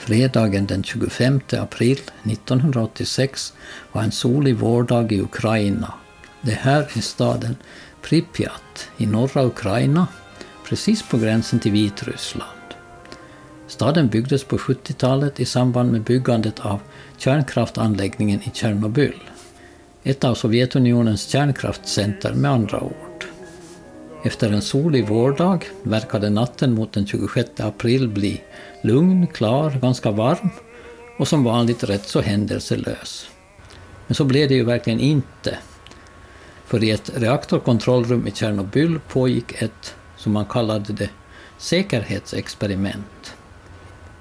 Fredagen den 25 april 1986 var en solig vårdag i Ukraina. Det här är staden Pripyat i norra Ukraina, precis på gränsen till Vitryssland. Staden byggdes på 70-talet i samband med byggandet av kärnkraftanläggningen i Tjernobyl. Ett av Sovjetunionens kärnkraftcenter med andra ord. Efter en solig vårdag verkade natten mot den 26 april bli lugn, klar, ganska varm och som vanligt rätt så händelselös. Men så blev det ju verkligen inte. För i ett reaktorkontrollrum i Tjernobyl pågick ett, som man kallade det, säkerhetsexperiment.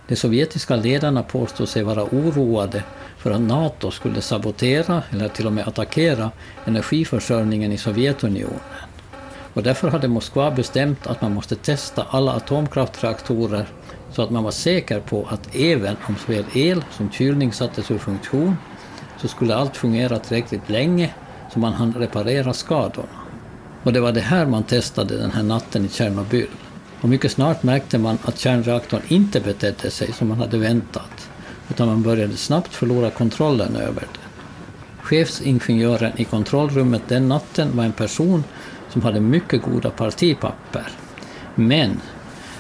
De sovjetiska ledarna påstod sig vara oroade för att NATO skulle sabotera eller till och med attackera energiförsörjningen i Sovjetunionen. Och därför hade Moskva bestämt att man måste testa alla atomkraftreaktorer så att man var säker på att även om såväl el som kylning sattes ur funktion så skulle allt fungera tillräckligt länge så man hann reparera skadorna. Och det var det här man testade den här natten i Tjernobyl. Och mycket snart märkte man att kärnreaktorn inte betedde sig som man hade väntat, utan man började snabbt förlora kontrollen över den. Chefsingenjören i kontrollrummet den natten var en person som hade mycket goda partipapper, men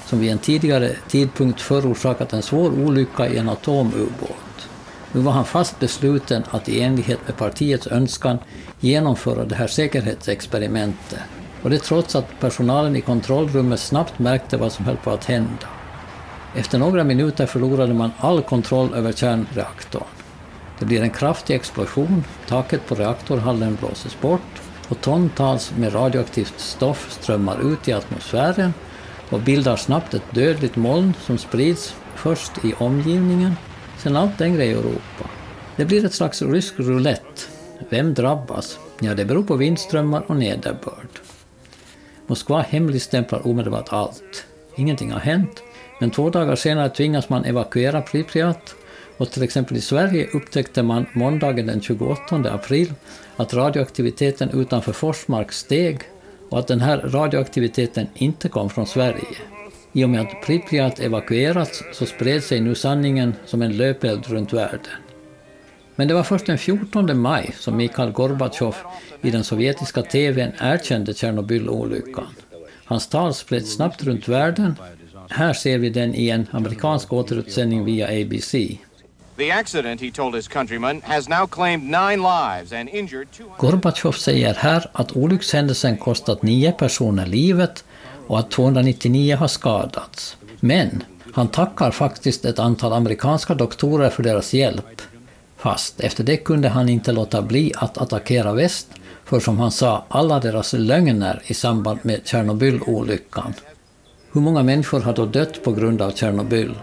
som vid en tidigare tidpunkt förorsakat en svår olycka i en atomubåt. Nu var han fast besluten att i enlighet med partiets önskan genomföra det här säkerhetsexperimentet och det trots att personalen i kontrollrummet snabbt märkte vad som höll på att hända. Efter några minuter förlorade man all kontroll över kärnreaktorn. Det blir en kraftig explosion, taket på reaktorhallen blåses bort och tontals med radioaktivt stoff strömmar ut i atmosfären och bildar snabbt ett dödligt moln som sprids först i omgivningen, sen allt längre i Europa. Det blir ett slags rysk roulette. Vem drabbas? Ja, det beror på vindströmmar och nederbörd. Moskva hemligstämplar omedelbart allt. Ingenting har hänt, men två dagar senare tvingas man evakuera Pripyat och till exempel i Sverige upptäckte man måndagen den 28 april att radioaktiviteten utanför Forsmark steg och att den här radioaktiviteten inte kom från Sverige. I och med att Pripyat evakuerats så spred sig nu sanningen som en löpeld runt världen. Men det var först den 14 maj som Mikhail Gorbatjov i den sovjetiska TVn erkände Tjernobylolyckan. Hans tal spreds snabbt runt världen. Här ser vi den i en amerikansk återutsändning via ABC. The accident, he told his countrymen, has now claimed nine lives and injured 200... Gorbachev säger här att olyckshändelsen kostat nio personer livet och att 299 har skadats. Men han tackar faktiskt ett antal amerikanska doktorer för deras hjälp. Fast efter det kunde han inte låta bli att attackera väst för som han sa alla deras lögner i samband med Tjernobylolyckan. Hur många människor har då dött på grund av Tjernobyl?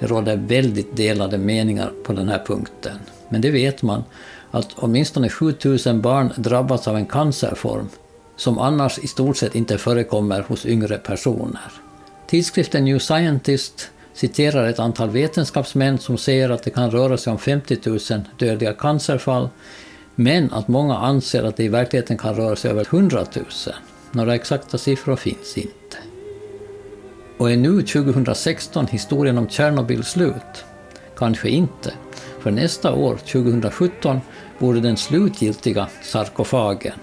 Det råder väldigt delade meningar på den här punkten. Men det vet man att åtminstone 7000 barn drabbats av en cancerform som annars i stort sett inte förekommer hos yngre personer. Tidskriften New Scientist citerar ett antal vetenskapsmän som säger att det kan röra sig om 50 000 dödliga cancerfall, men att många anser att det i verkligheten kan röra sig över 100 000. Några exakta siffror finns inte. Och är nu 2016 historien om Tjernobyl slut? Kanske inte, för nästa år, 2017, borde den slutgiltiga sarkofagen,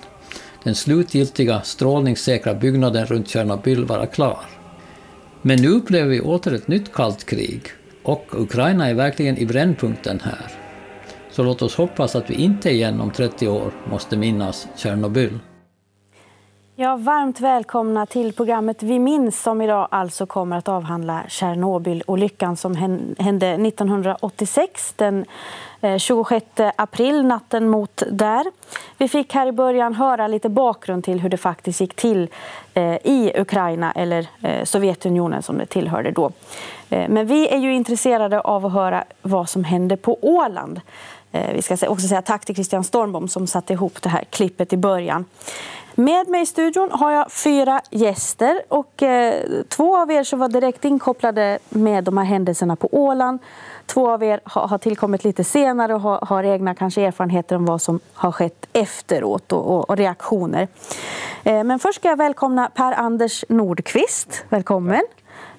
den slutgiltiga strålningssäkra byggnaden runt Tjernobyl vara klar. Men nu upplever vi åter ett nytt kallt krig och Ukraina är verkligen i brännpunkten här. Så låt oss hoppas att vi inte igen om 30 år måste minnas Tjernobyl. Ja, varmt välkomna till programmet Vi minns som idag alltså kommer att avhandla Tjernobylolyckan som hände 1986, den eh, 26 april, natten mot där. Vi fick här i början höra lite bakgrund till hur det faktiskt gick till eh, i Ukraina, eller eh, Sovjetunionen som det tillhörde då. Men vi är ju intresserade av att höra vad som hände på Åland. Vi ska också säga tack till Christian Stormbom som satte ihop det här klippet i början. Med mig i studion har jag fyra gäster och eh, två av er som var direkt inkopplade med de här händelserna på Åland. Två av er har, har tillkommit lite senare och har, har, egna kanske erfarenheter om vad som har skett efteråt och, och, och reaktioner. Eh, men först ska jag välkomna Per-Anders Nordqvist. Välkommen.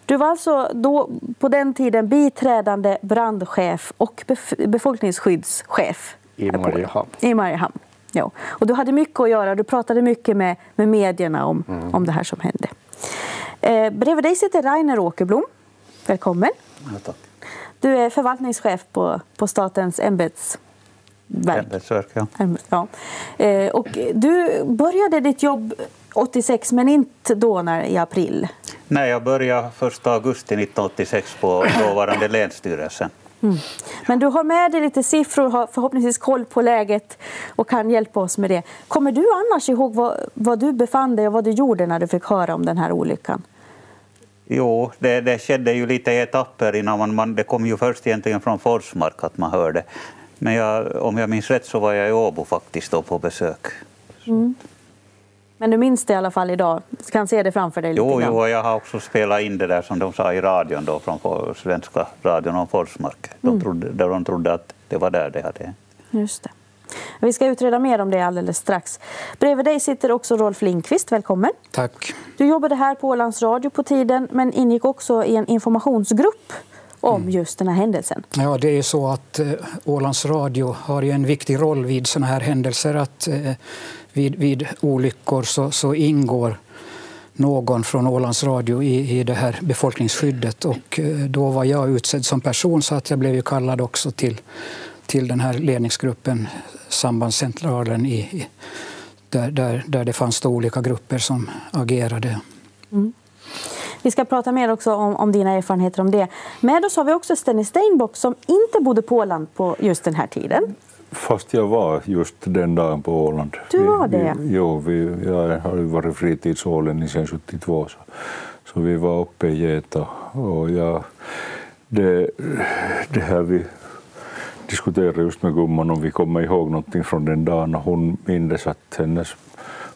Du var alltså då, på den tiden biträdande brandchef och befolkningsskyddschef i Mariehamn. I Mariehamn. Ja. Och du hade mycket att göra. Du pratade mycket med, med medierna om, mm. om det här som hände. Eh, bredvid dig sitter Rainer Åkerblom. Välkommen. Ja, tack. Du är förvaltningschef på, på Statens ämbetsverk. Ämbetsverk, ja. ja. Eh, och du började ditt jobb 86, men inte då när, i april? Nej, jag började 1 augusti 1986 på dåvarande Länsstyrelsen. Mm. Men du har med dig lite siffror, har förhoppningsvis koll på läget och kan hjälpa oss med det. Kommer du annars ihåg vad, vad du befann dig och vad du gjorde när du fick höra om den här olyckan? Jo, det, det skedde ju lite i etapper innan man, man, det kom ju först egentligen från Forsmark att man hörde. Men jag, om jag minns rätt så var jag i Åbo faktiskt då på besök. Mm. Men du minns det i alla fall idag? Du kan se det framför dig? Jo, jo, jag har också spelat in det där som de sa i radion då, från svenska radion om Forsmark. De mm. trodde, där de trodde att det var där det hade Just det. Vi ska utreda mer om det alldeles strax. Bredvid dig sitter också Rolf Lindqvist. Välkommen. Tack. Du jobbade här på Ålands Radio på tiden men ingick också i en informationsgrupp om mm. just den här händelsen. Ja, det är så att eh, Ålands Radio har ju en viktig roll vid sådana här händelser. Att eh, vid, vid olyckor så, så ingår någon från Ålands Radio i, i det här befolkningsskyddet. Och eh, då var jag utsedd som person så att jag blev ju kallad också till, till den här ledningsgruppen, sambandscentralen, i, i, där, där, där det fanns olika grupper som agerade. Mm. Vi ska prata mer också om, om dina erfarenheter om det. Med oss har vi också Stenny Steinbock som inte bodde på Åland på just den här tiden. Fast jag var just den dagen på Åland. Du var det? Vi, jo, vi, jag har ju varit fritidsålänning sedan 72 så, så vi var uppe i Geta och jag, det, det här vi diskuterade just med gumman om vi kommer ihåg någonting från den dagen hon mindes att hennes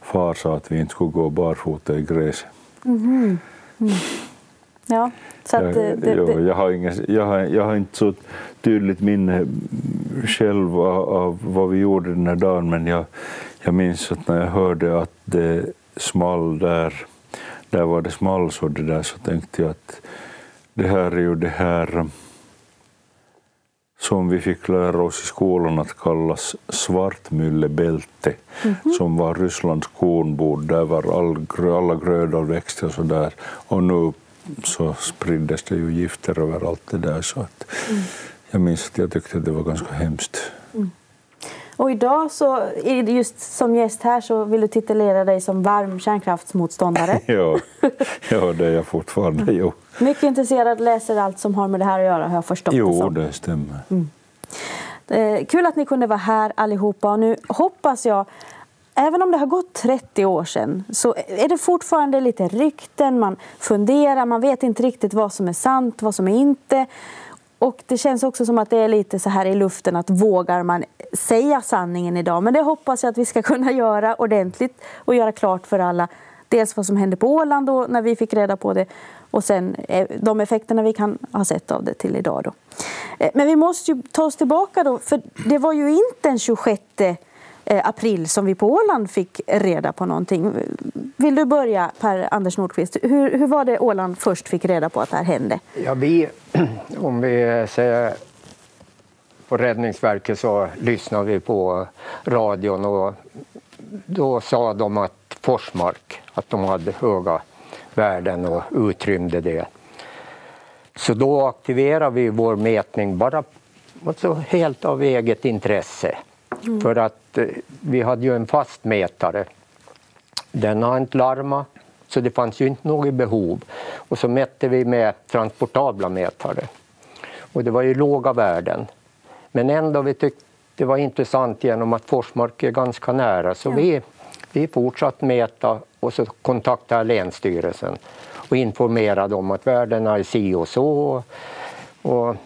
far sa att vi inte skulle gå barfota i gräset. Mm. Mm. Ja, så jag, det, det, jo, jag, har ingen, jag, har, jag har inte så tydligt minne själv av, av, vad vi gjorde den här dagen men jag, jag minns att när jag hörde att det small där, där var det small så, det där, så tänkte jag att det här är ju det här som vi fick lära oss i skolan att kallas svartmyllebälte, mm -hmm. som var Rysslands kornbord. Där var all, alla grödor växte och så där. Och nu så spriddes det ju gifter överallt det där. Så att mm. Jag minns att jag tyckte att det var ganska hemskt. Mm. Och idag, så, just som gäst här, så vill du titulera dig som varm kärnkraftsmotståndare. ja, ja, det är jag fortfarande. Jo. Mycket intresserad, läser allt som har med det här att göra, har jag förstått jo, det som. det stämmer. Mm. Eh, kul att ni kunde vara här allihopa. Och nu hoppas jag Även om det har gått 30 år sedan så är det fortfarande lite rykten, man funderar, man vet inte riktigt vad som är sant, vad som är inte. Och det känns också som att det är lite så här i luften att vågar man säga sanningen idag? Men det hoppas jag att vi ska kunna göra ordentligt och göra klart för alla. Dels vad som hände på Åland då, när vi fick reda på det och sen eh, de effekterna vi kan ha sett av det till idag. Då. Eh, men vi måste ju ta oss tillbaka då, för det var ju inte den 26 Eh, april som vi på Åland fick reda på någonting. Vill du börja, Per Anders Nordqvist? Hur, hur var det Åland först fick reda på att det här hände? Ja, vi, om vi säger på Räddningsverket så lyssnade vi på radion och då sa de att Forsmark, att de hade höga värden och utrymde det. Så då aktiverade vi vår mätning bara alltså helt av eget intresse. Mm. För att eh, vi hade ju en fast mätare. Den har inte larmat, så det fanns ju inte något behov. Och så mätte vi med transportabla mätare. Och det var ju låga värden. Men ändå vi tyckte det var intressant genom att Forsmark är ganska nära. Så ja. vi, vi fortsatte mäta och så kontaktade Länsstyrelsen och informerade om att värdena är si och så. Och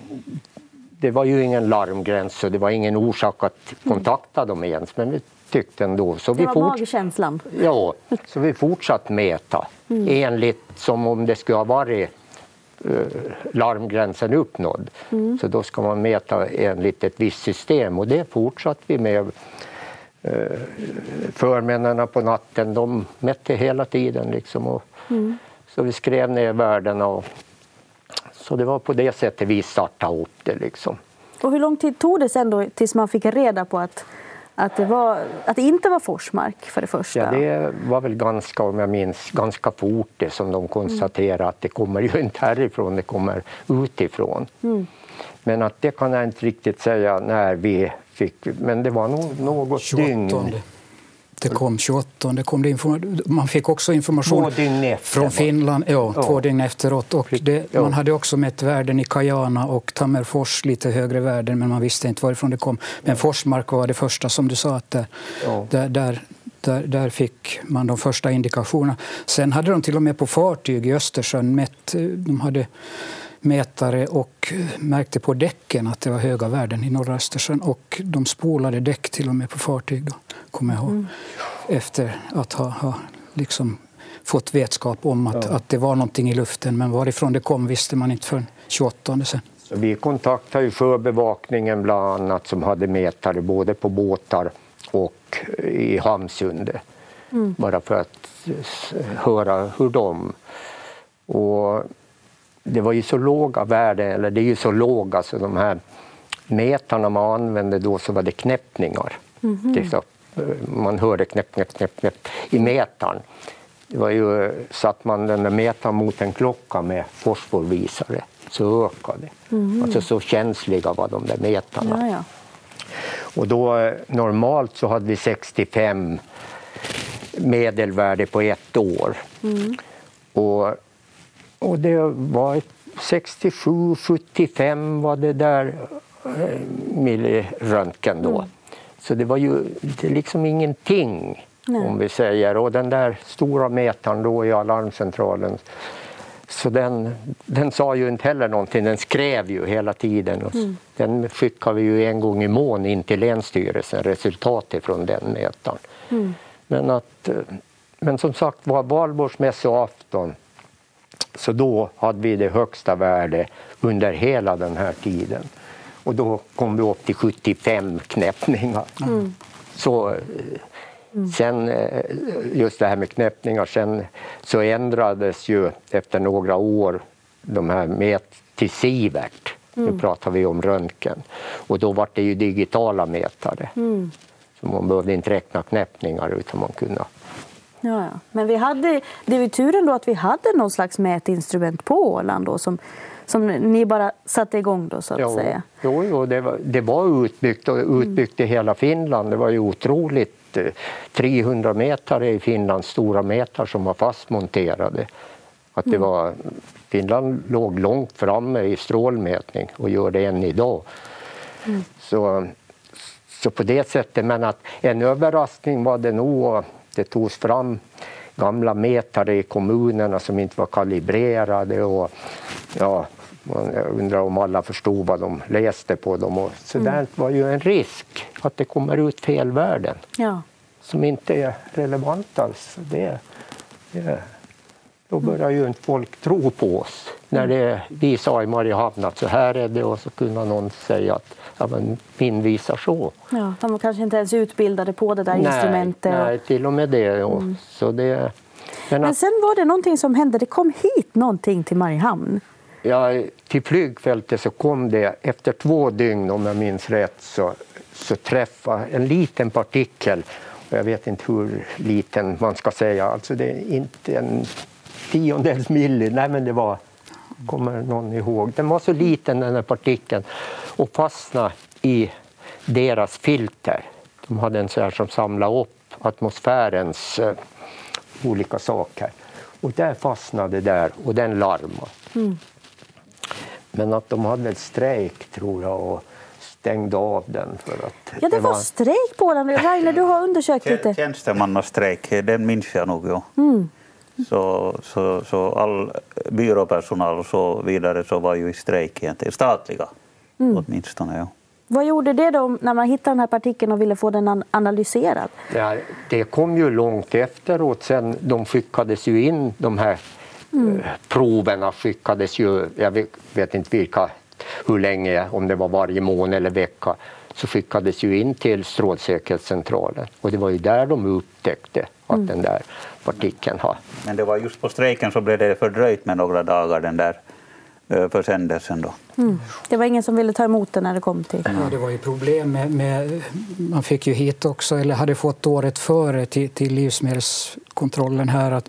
det var ju ingen larmgräns så det var ingen orsak att kontakta dem ens. Men vi tyckte ändå. Så det var fort... magkänslan? Ja, så vi fortsatte mäta mm. enligt som om det skulle ha varit uh, larmgränsen uppnådd. Mm. Så då ska man mäta enligt ett visst system och det fortsatte vi med. Uh, förmännen på natten de mätte hela tiden. Liksom och, mm. Så vi skrev ner värdena och Så det var på det sättet vi startade upp det. Liksom. Och hur lång tid tog det sen då tills man fick reda på att, att, det, var, att det inte var Forsmark för det första? Ja, det var väl ganska, om jag minns, ganska fort det som de konstaterade att det kommer ju inte härifrån, det kommer utifrån. Mm. Men att det kan jag inte riktigt säga när vi fick, men det var nog något 28. dygn. Det kom 28. Det kom det man fick också information från Finland ja, ja. två dygn efteråt. Och det, ja. Man hade också mätt värden i Kajana och Tammerfors, lite högre värden, men man visste inte varifrån det kom. Men Forsmark var det första, som du sa, att där, där, där, där, där, fick man de första indikationerna. Sen hade de till och med på fartyg i Östersjön mätt, de hade mätare och märkte på däcken att det var höga värden i norra Östersjön. Och de spolade däck till och med på fartyg, kommer jag ihåg, mm. efter att ha, ha liksom fått vetskap om att, ja. att det var någonting i luften. Men varifrån det kom visste man inte förrän 28 sen. Så vi kontaktade ju sjöbevakningen bland annat som hade mätare både på båtar och i Hamnsundet. Mm. Bara för att höra hur de... Och det var ju så låga värden, eller det är ju så låga så de här mätarna man använde då så var det knäppningar. Mm -hmm. Man hörde knäpp, knäpp, knäpp, knäpp i mätaren. Det var ju, satt man den där mätaren mot en klocka med fosforvisare så ökade. Mm. Alltså så känsliga var de där mätarna. Ja, ja. Och då normalt så hade vi 65 medelvärde på ett år. Mm. Och och det var 67, 75 var det där eh, milliröntgen då. Mm. Så det var ju det liksom ingenting Nej. om vi säger. Och den där stora mätaren då i alarmcentralen så den, den sa ju inte heller någonting, den skrev ju hela tiden. Mm. Den skickade vi ju en gång i mån in till Länsstyrelsen, resultatet från den mätaren. Mm. Men, att, men som sagt var, valborgsmässoafton så då hade vi det högsta värdet under hela den här tiden. Och då kom vi upp till 75 knäppningar. Mm. Så mm. sen, eh, just det här med knäppningar, sen så ändrades ju efter några år de här mät till Sivert. Mm. Nu pratar vi om röntgen. Och då var det ju digitala mätare. Mm. Så man behövde inte räkna knäppningar utan man kunde Ja, ja. Men vi hade, det var turen då att vi hade någon slags mätinstrument på Åland då, som, som ni bara satte igång då så att jo, säga. Jo, jo det, var, det var utbyggt och utbyggt mm. i hela Finland. Det var ju otroligt. 300 eh, meter i Finland, stora mätare som var fastmonterade. Att det mm. var, Finland låg långt framme i strålmätning och gör det än idag. Mm. Så, så på det sättet, men att en överraskning var det nog det togs fram gamla mätare i kommunerna som inte var kalibrerade och ja, jag undrar om alla förstod vad de läste på dem. Och så mm. där var ju en risk att det kommer ut fel värden ja. som inte är relevanta alls. Det, det, då börjar ju inte folk tro på oss. När det, vi sa i Mariehamn att så här är det och så kunde någon säga att ja, men min visar så. Ja, de var kanske inte ens utbildade på det där nej, instrumentet. Nej, till och med det. Och, mm. så det men, men sen var det någonting som hände, det kom hit någonting till Mariehamn. Ja, till flygfältet så kom det efter två dygn om jag minns rätt så, så träffade en liten partikel jag vet inte hur liten man ska säga, alltså det är inte en tiondels milli, nej men det var, kommer någon ihåg, den var så liten den här partikeln och fastnade i deras filter. De hade en sån här som samlade upp atmosfärens eh, olika saker. Och där fastnade där och den larmade. Mm. Men att de hade en strejk tror jag och stängde av den. För att ja, det, det var, var strejk på den. Rainer, du har undersökt lite. Tjänstemannastrejk, den minns jag nog. Ja. Mm. Så, så, så all byråpersonal och så vidare så var ju i strejk egentligen, statliga mm. åtminstone. Ja. Vad gjorde det då när man hittade den här partikeln och ville få den analyserad? Ja, det kom ju långt efteråt. Sen de skickades ju in, de här mm. proverna skickades ju, jag vet, vet, inte vilka, hur länge, om det var varje månad eller vecka, så skickades ju in till Strålsäkerhetscentralen. Och det var ju där de upptäckte att mm. den där partikeln har. Men det var just på strejken så blev det fördröjt med några dagar den där försändelsen. Då. Mm. Det var ingen som ville ta emot den när det kom till... Ja, det var ju problem med, med, Man fick ju hit också, eller hade fått året före till, till livsmedelskontrollen här, att,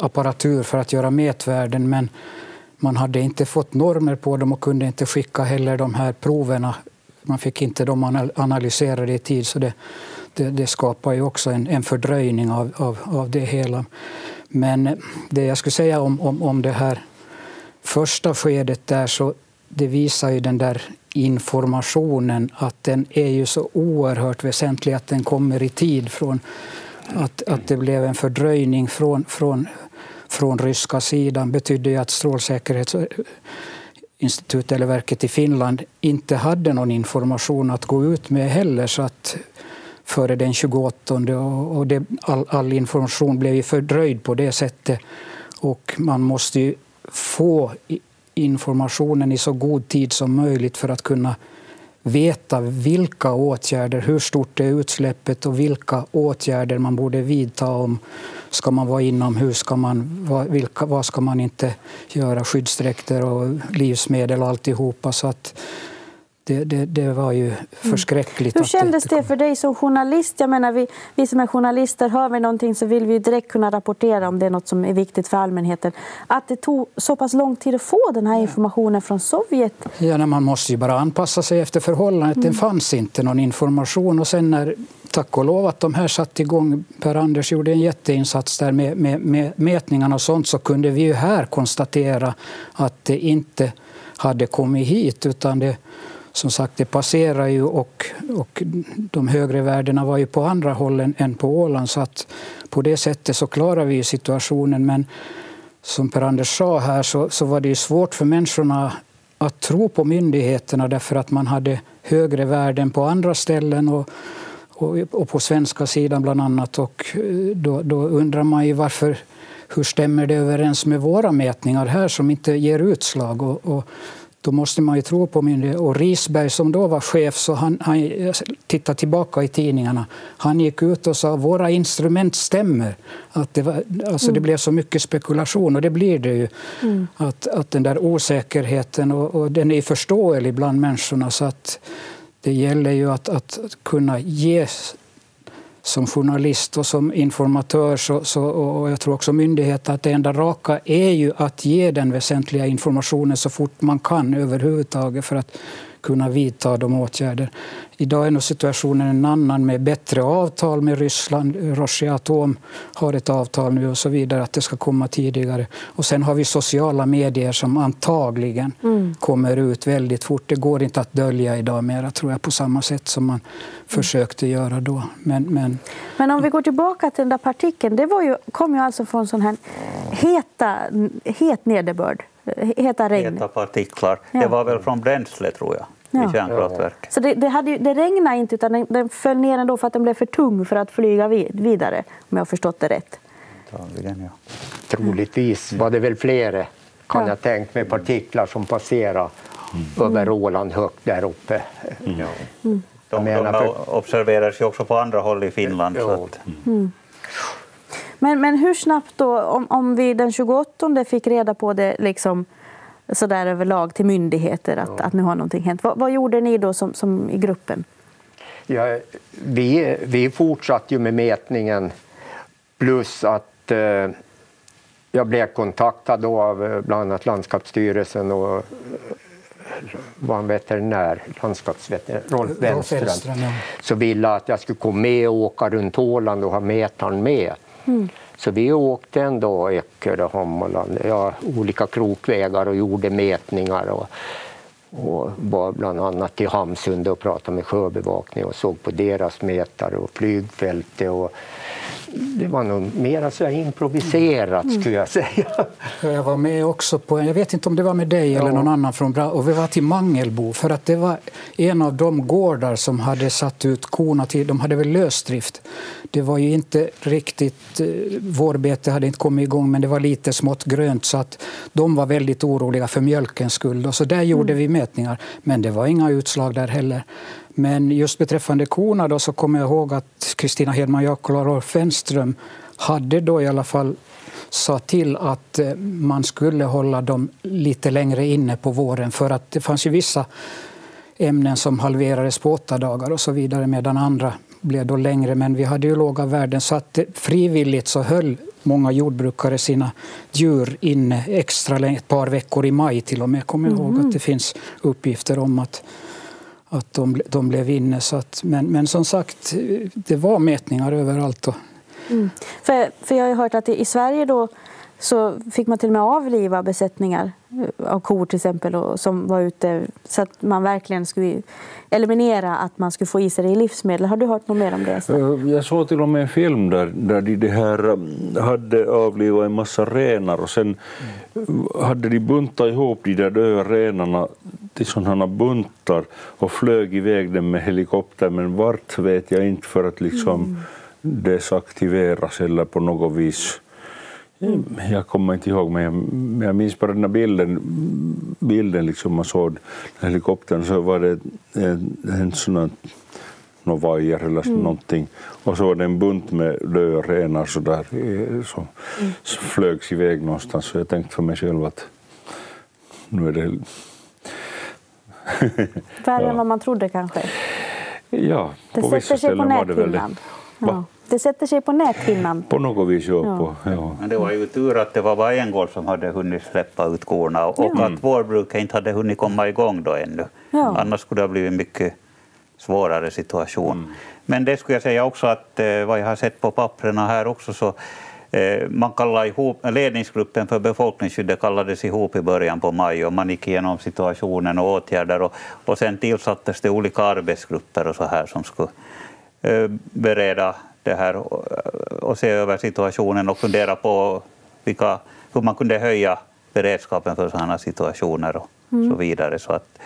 apparatur för att göra mätvärden. Men man hade inte fått normer på dem och kunde inte skicka heller de här proverna. Man fick inte dem analyserade i tid. så det, det, det skapar ju också en, en fördröjning av, av, av det hela. Men det jag skulle säga om, om, om det här första skedet där så det visar ju den där informationen att den är ju så oerhört väsentlig att den kommer i tid. från Att, att det blev en fördröjning från, från, från ryska sidan betydde ju att Strålsäkerhetsinstitutet eller verket i Finland inte hade någon information att gå ut med heller. Så att före den 28 och det, all, all, information blev ju fördröjd på det sättet. Och man måste ju få informationen i så god tid som möjligt för att kunna veta vilka åtgärder, hur stort är utsläppet och vilka åtgärder man borde vidta. om Ska man vara inomhus? Ska man, vilka, vad ska man inte göra? Skyddsdräkter och livsmedel och alltihopa. Så att det, det, det, var ju mm. förskräckligt. Hur kändes det, det för dig som journalist? Jag menar, vi, vi som är journalister, hör vi någonting så vill vi direkt kunna rapportera om det är något som är viktigt för allmänheten. Att det tog så pass lång tid att få den här informationen från Sovjet? Ja, man måste ju bara anpassa sig efter förhållandet. Mm. Det fanns inte någon information. Och sen när, tack och lov att de här satte igång, Per-Anders gjorde en jätteinsats där med, med, med mätningarna och sånt, så kunde vi ju här konstatera att det inte hade kommit hit, utan det som sagt, det passerar ju och, och de högre värdena var ju på andra håll än, än på Åland. Så att på det sättet så klarar vi situationen. Men som Per-Anders sa här så, så var det ju svårt för människorna att tro på myndigheterna därför att man hade högre värden på andra ställen och, och, och på svenska sidan bland annat. Och eh, då, då undrar man ju varför hur stämmer det överens med våra mätningar här som inte ger utslag? Och, och då måste man ju tro på myndigheter. Och Risberg som då var chef, så han, han tittar tillbaka i tidningarna, han gick ut och sa att våra instrument stämmer. Att det, var, alltså mm. det blev så mycket spekulation, och det blir det ju. Mm. Att, att den där osäkerheten, och, och den är förståelig bland människorna. Så att det gäller ju att, att kunna ge som journalist och som informatör så, så, och jag tror också myndigheter att det enda raka är ju att ge den väsentliga informationen så fort man kan överhuvudtaget för att kunna vidta de åtgärder. Idag är nog situationen en annan med bättre avtal med Ryssland. Rosatom har ett avtal nu och så vidare, att det ska komma tidigare. Och sen har vi sociala medier som antagligen mm. kommer ut väldigt fort. Det går inte att dölja idag mera, tror jag, på samma sätt som man försökte göra då. Men, men, men om vi går tillbaka till den där partikeln, det var ju, kom ju alltså från sån här heta, het nederbörd heta regn. Heta partiklar. Ja. Det var väl från bränsle, tror jag. Ja. i kärnkraftverk. Så det, det, hade, det regnade inte, utan den, den föll ner ändå för att den blev för tung för att flyga vid, vidare, om jag har förstått det rätt. Antagligen, ja. Troligtvis var det väl flera, kan ja. jag tänka mig, partiklar som passerade mm. över Åland högt där uppe. Mm. Ja. Mm. De, de för... observeras ju också på andra håll i Finland. Så att... Mm. Men, men hur snabbt då, om, om vi den 28 fick reda på det liksom, sådär överlag till myndigheter att, ja. att nu har någonting hänt. Vad, vad gjorde ni då som, som i gruppen? Ja, vi, vi fortsatte ju med mätningen plus att eh, jag blev kontaktad av eh, bland annat Landskapsstyrelsen och eh, var en veterinär, landskapsveterinär, Rolf Wenström, ja. så ville att jag skulle komma med och åka runt Åland och ha mätaren med. Mm. Så vi åkte en dag Eckerö, Hommaland, ja, olika krokvägar och gjorde mätningar. Och, och var bland annat i Hamsund och pratade med sjöbevakningen och såg på deras mätare och flygfältet. Och det var nog mer så improviserat mm. skulle jag säga. Jag var med också på, jag vet inte om det var med dig ja. eller någon annan från och vi var till Mangelbo för att det var en av de gårdar som hade satt ut korna till, de hade väl lösdrift. Det var ju inte riktigt, eh, vårbete hade inte kommit igång men det var lite smått grönt så att de var väldigt oroliga för mjölkens skull. Och så där gjorde mm. vi mätningar men det var inga utslag där heller. Men just beträffande korna då, så kommer jag ihåg att Kristina Hedman Jakola och Rolf Wenström hade då i alla fall sa till att eh, man skulle hålla dem lite längre inne på våren för att det fanns ju vissa ämnen som halverades på åtta dagar och så vidare medan andra blev då längre. Men vi hade ju låga värden så att frivilligt så höll många jordbrukare sina djur inne extra länge, ett par veckor i maj till och med. Kommer jag ihåg att det finns uppgifter om att, att de, de blev inne. Så att, men, men som sagt, det var mätningar överallt. Då. Mm. För, för jag har hört att i Sverige då så fick man till och med avliva besättningar eh, av kor till exempel och, som var ute så att man verkligen skulle eliminera att man skulle få i sig det i livsmedel. Har du hört något mer om det? Eh, jag såg till och med en film där, där de det här eh, hade avlivat en massa renar och sen hade de buntat ihop de där döda renarna till sådana buntar och flög iväg dem med helikopter men vart vet jag inte för att liksom mm. desaktiveras eller på något vis. Jag kommer inte ihåg, men jag, jag minns bara den här bilden, bilden liksom man såg helikoptern så var det en, en sån här någon vajer eller mm. någonting. Och så var det en bunt med döda renar så där, som mm. flögs iväg någonstans. Så jag tänkte för mig själv att nu är det... Värre ja. än vad man trodde kanske? Ja, på det vissa ställen var det väl det. Ja. Det sätter sig på näthinnan. På något vis, ja. På, ja. Men det var ju tur att det var bara en gård som hade hunnit släppa ut korna och ja. att vårbruket inte hade hunnit komma igång då ännu. Ja. Annars skulle det ha blivit en mycket svårare situation. Mm. Men det skulle jag säga också att eh, vad jag har sett på papperna här också så eh, man kallade ihop, ledningsgruppen för befolkningsskyddet kallades ihop i början på maj och man gick igenom situationen och åtgärder och, och sen tillsattes det olika arbetsgrupper och så här som skulle eh, bereda det här och se över situationen och fundera på vilka, hur man kunde höja beredskapen för sådana situationer och mm. så vidare. Så, att,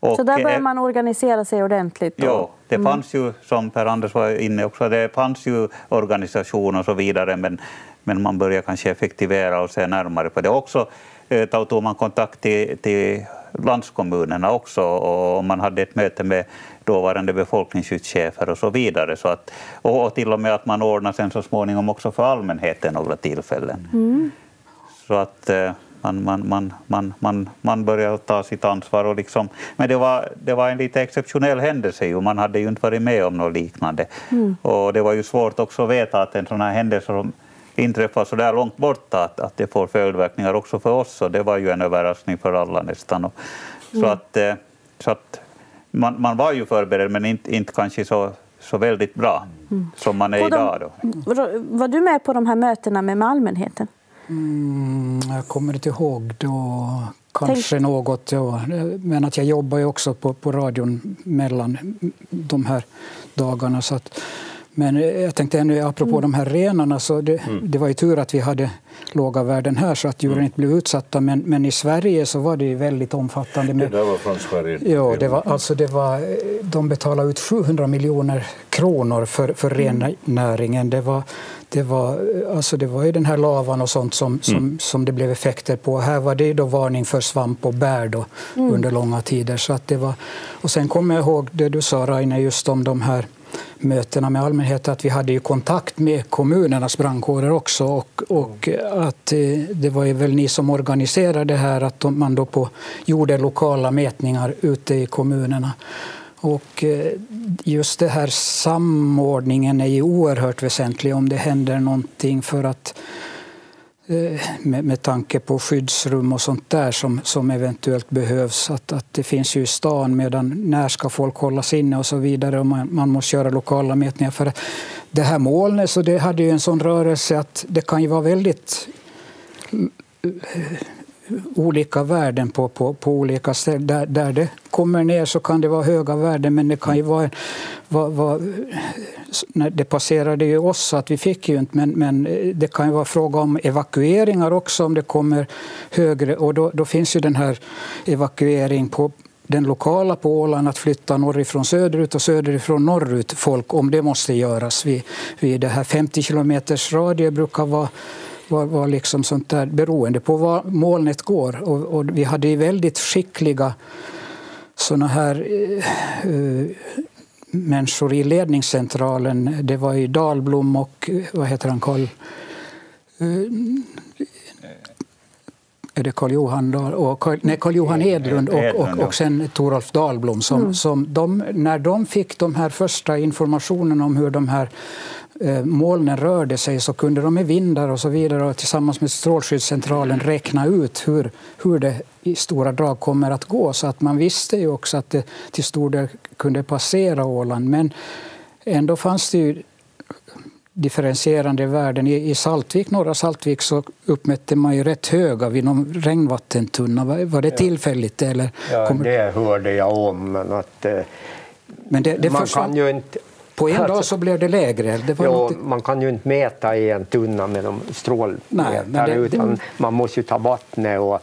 och, så där börjar man organisera sig ordentligt? Då. Ja, det mm. fanns ju, som Per-Anders var inne också, det fanns ju organisation och så vidare, men, men man börjar kanske effektivera och se närmare på det. Också eh, tog man kontakt till, till landskommunerna också och man hade ett möte med dåvarande befolkningsskyddschefer och så vidare. Så att, och till och med att man ordnar sen så småningom också för allmänheten några tillfällen. Mm. Så att eh, man, man, man, man, man, man börjar ta sitt ansvar. Och liksom, men det var, det var en lite exceptionell händelse. Ju. Man hade ju inte varit med om något liknande. Mm. Och det var ju svårt också att veta att en sån här händelse som inträffar så där långt borta, att, att det får följdverkningar också för oss. Och det var ju en överraskning för alla nästan. Och, så, mm. att, eh, så att man, man var ju förberedd, men inte, inte kanske så, så väldigt bra mm. som man är på idag. De, då. Var du med på de här mötena med allmänheten? Mm, jag kommer inte ihåg då. Kanske Tänk... något, ja. Men att jag jobbar ju också på, på radion mellan de här dagarna. Så att, men jag tänkte ännu, apropå mm. de här renarna, så det, mm. det, var ju tur att vi hade låga värden här så att djuren mm. inte blev utsatta. Men, men, i Sverige så var det väldigt omfattande. Med, det där var från Sverige? Ja, det var, alltså det var, de betalade ut 700 miljoner kronor för, för mm. rennäringen. Det var, det var, alltså det var ju den här lavan och sånt som, som, mm. som det blev effekter på. Här var det då varning för svamp och bär då, mm. under långa tider. Så att det var, och sen kommer jag ihåg det du sa Raine, just om de här mötena med allmänheten att vi hade ju kontakt med kommunernas brandkårer också och, och att eh, det var ju väl ni som organiserade det här att man då på, gjorde lokala mätningar ute i kommunerna. Och eh, just det här samordningen är ju oerhört väsentlig om det händer någonting för att Eh, med, med tanke på skyddsrum och sånt där som, som eventuellt behövs. Att, att det finns ju i stan, medan när ska folk hållas inne och så vidare. Och man, man måste göra lokala mätningar. För det här molnet så det hade ju en sån rörelse att det kan ju vara väldigt mm, eh, olika värden på, på, på olika ställen. Där, där det kommer ner så kan det vara höga värden men det kan ju vara, vara, vara det passerade ju oss så att vi fick ju inte men, men det kan ju vara fråga om evakueringar också om det kommer högre och då, då finns ju den här evakuering på den lokala på Åland att flytta norrifrån söderut och söderifrån norrut folk om det måste göras. Vid, vi det här 50 kilometers radie brukar vara var, var liksom sånt där beroende på var molnet går. Och, och vi hade väldigt skickliga såna här uh, människor i ledningscentralen. Det var ju Dalblom och vad heter han, Karl är det Karl Johan, och, nej, Karl Johan Edlund och, och, och sen Torolf Dahlblom. Som, mm. som de, när de fick de här första informationen om hur de här eh, molnen rörde sig så kunde de med vindar och så vidare och tillsammans med Strålskyddscentralen räkna ut hur, hur det i stora drag kommer att gå. Så att man visste ju också att det till stor del kunde passera Åland. Men ändå fanns det ju differentierande värden. I, Saltvik, norra Saltvik så uppmätte man ju rätt höga vid någon regnvattentunna. Var, det tillfälligt? Eller ja, det hörde jag om. Men, att, eh, men det, det man försvann... kan ju inte... På en dag så blev det lägre. Det ja, något... Man kan ju inte mäta i en tunna med de strålmätare utan man måste ju ta vattnet och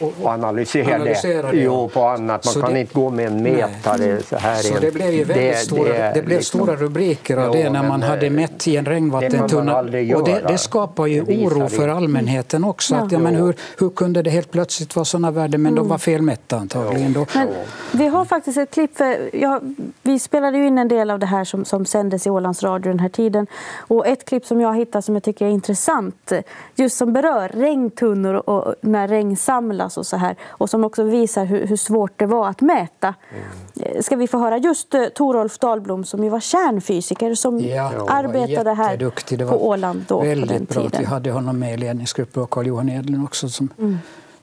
och analysera, analysera det. det. Jo, på annat. Man så kan det, inte gå med en mätare så här. Så det blev ju väldigt det, stora, det, det blev liksom, stora rubriker av det när man hade mätt i en regnvattentunna. Och det, det skapar ju oro för allmänheten också. Ja. Att, ja, men hur, hur kunde det helt plötsligt vara sådana värden? Men mm. de var felmätta antagligen. Då. Men vi har faktiskt ett klipp. För, ja, vi spelade ju in en del av det här som, som sändes i Ålands Radio den här tiden. Och ett klipp som jag hittat som jag tycker är intressant, just som berör regntunnor och när regn samlas mätas och så här. Och som också visar hur, hur svårt det var att mäta. Mm. Ska vi få höra just uh, Torolf Dahlblom som ju var kärnfysiker som ja, arbetade här på Åland då väldigt på den bra tiden. vi hade honom med i ledningsgruppen och Carl Johan Edlund också. Som, mm.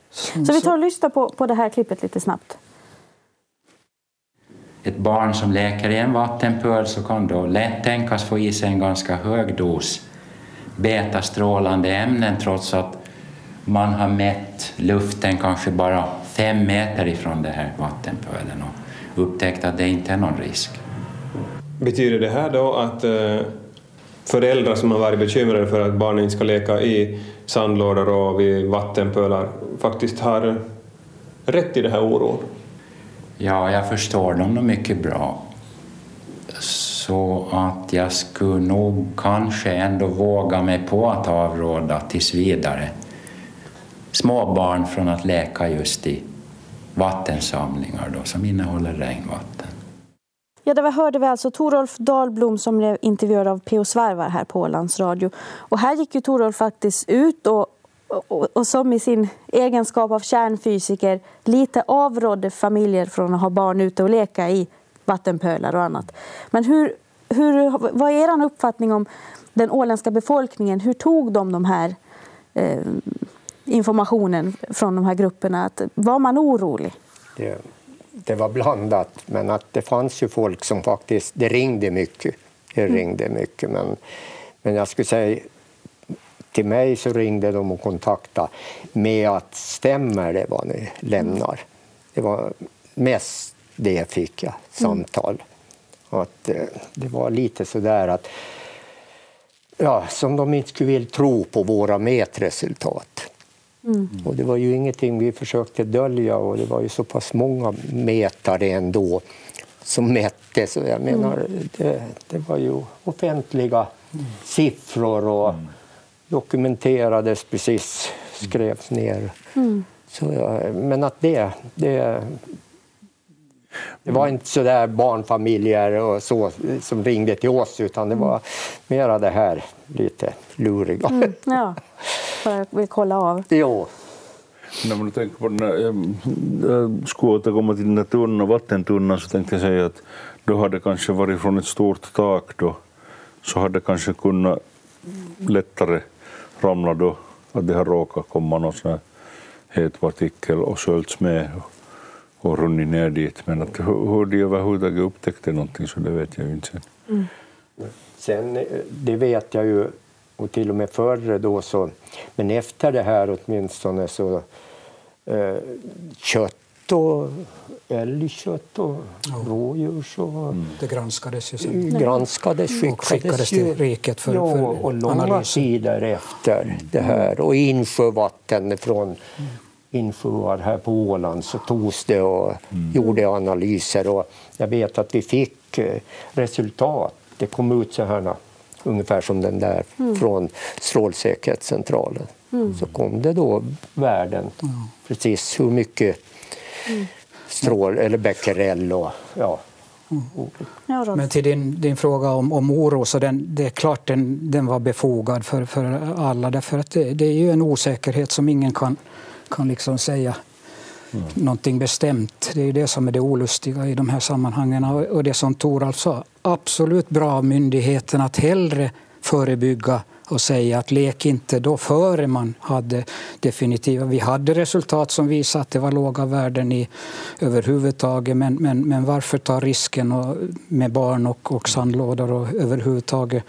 som, så vi tar och lyssnar på, på det här klippet lite snabbt. Ett barn som läker i en vattenpöl så kan då lätt tänkas få i sig en ganska hög dos betastrålande ämnen trots att man har mätt luften kanske bara fem meter ifrån den här vattenpölen och upptäckt att det inte är någon risk. Betyder det här då att eh, föräldrar som har varit bekymrade för att barnen inte ska leka i sandlådor och vid vattenpölar faktiskt har rätt i den här oron? Ja, jag förstår dem nog mycket bra. Så att jag skulle nog kanske ändå våga mig på att avråda tills vidare små barn från att leka just i vattensamlingar då, som innehåller regnvatten. Ja, där hörde vi alltså Torolf Dahlblom som blev intervjuad av P.O. Svarvar här på Ålands Radio. Och här gick ju Torolf faktiskt ut och, och, och, som i sin egenskap av kärnfysiker lite avrådde familjer från att ha barn ute och leka i vattenpölar och annat. Men hur, hur, vad är er uppfattning om den åländska befolkningen? Hur tog de de här eh, informationen från de här grupperna? Att, var man orolig? Det, det, var blandat, men att det fanns ju folk som faktiskt... Det ringde mycket. Det mm. ringde mycket, men, men jag skulle säga till mig så ringde de och kontaktade med att stämmer det vad ni lämnar? Det var mest det fick jag, samtal. Mm. Att, eh, det var lite så där att ja, som de inte skulle vilja tro på våra mätresultat. Mm. Och det var ju ingenting vi försökte dölja och det var ju så pass många mätare ändå som mätte. Så jag menar, mm. det, det, var ju offentliga mm. siffror och mm. dokumenterades precis, skrevs ner. Mm. Så, men att det, det det var inte så där barnfamiljer och så som ringde till oss utan det var mera det här lite luriga. Mm, ja, bara vill kolla av. Jo. När man tänker på den här, jag skulle återkomma till den här tunna, vattentunnan så tänkte jag säga att då hade det kanske varit från ett stort tak då så hade det kanske kunnat lättare ramla då att det har råkat komma någon sån här het partikel och sköljts med och runnit ner dit. Men att hur de överhuvudtaget upptäckte någonting så det vet jag ju inte. Sen. Mm. sen det vet jag ju, och till och med före då så, men efter det här åtminstone så eh, kött och älgkött och ja. rådjurs och... Mm. Det granskades ju sen. Granskades, skickades, skickades till riket för, ja, för och långa analysen. tider efter det här. Och insjövatten från mm insjöar här på Åland så togs det och mm. gjorde analyser. Och jag vet att vi fick eh, resultat. Det kom ut så här ungefär som den där mm. från Strålsäkerhetscentralen. Mm. Så kom det då värden, precis hur mycket mm. strål eller becquerel och ja, Mm. Men till din, din fråga om, om oro, så den, det är klart den, den var befogad för, för alla. Därför att det, det är ju en osäkerhet som ingen kan, kan liksom säga mm. någonting bestämt. Det är det som är det olustiga i de här sammanhangen. Och det som Toralf alltså sa, absolut bra av myndigheten att hellre förebygga och säga att lek inte då före man hade definitiva... Vi hade resultat som visade att det var låga värden i överhuvudtaget men, men, men varför ta risken och, med barn och, och sandlådor och överhuvudtaget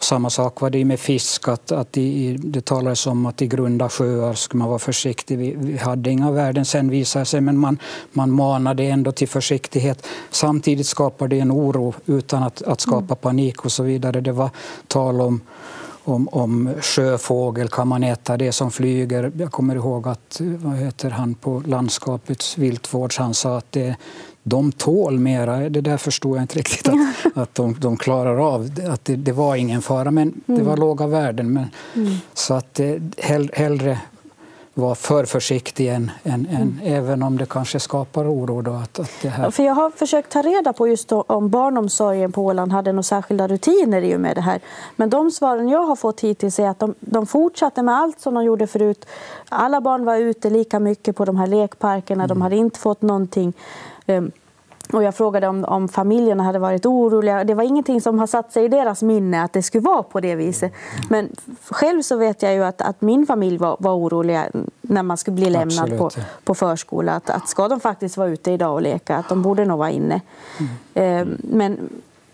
samma sak var det med fisk, att, att i, det talades om att i grunda sjöar skulle man vara försiktig. Vi, vi hade inga värden sen visade sig, men man, man manade ändå till försiktighet. Samtidigt skapade det en oro utan att, att skapa panik och så vidare. Det var tal om om, om sjöfågel, kan man äta det som flyger? Jag kommer ihåg att vad heter han på landskapets viltvård, han sa att det, de tål mera. Det där förstod jag inte riktigt, att, att de, de klarar av att det, det var ingen fara. Men det var mm. låga värden. Men, mm. Så att hell, hellre vara för försiktig än, än, än mm. även om det kanske skapar oro. Då, att, att det här... För jag har försökt ta reda på just om barnomsorgen på Åland hade några särskilda rutiner i och med det här. Men de svaren jag har fått hittills är att de, de fortsatte med allt som de gjorde förut. Alla barn var ute lika mycket på de här lekparkerna. Mm. De hade inte fått någonting och jag frågade om, om familjerna hade varit oroliga. Det var ingenting som har satt sig i deras minne att det skulle vara på det viset. Men själv så vet jag ju att, att min familj var, var oroliga när man skulle bli lämnad på, på förskola. Att, att ska de faktiskt vara ute idag och leka, att de borde nog vara inne. Mm. Eh, men,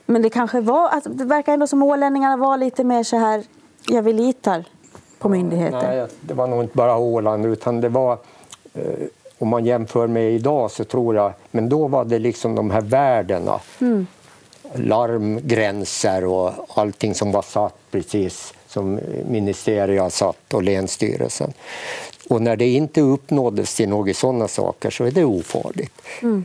men det kanske var, alltså, det verkar ändå som ålänningarna var lite mer så här, ja vi litar på myndigheter. Nej, det var nog inte bara Åland utan det var eh, om man jämför med idag så tror jag, men då var det liksom de här värdena. Mm. Larmgränser och allting som var satt precis som ministeriet satt och Länsstyrelsen. Och när det inte uppnåddes till några sådana saker så är det ofarligt. Mm.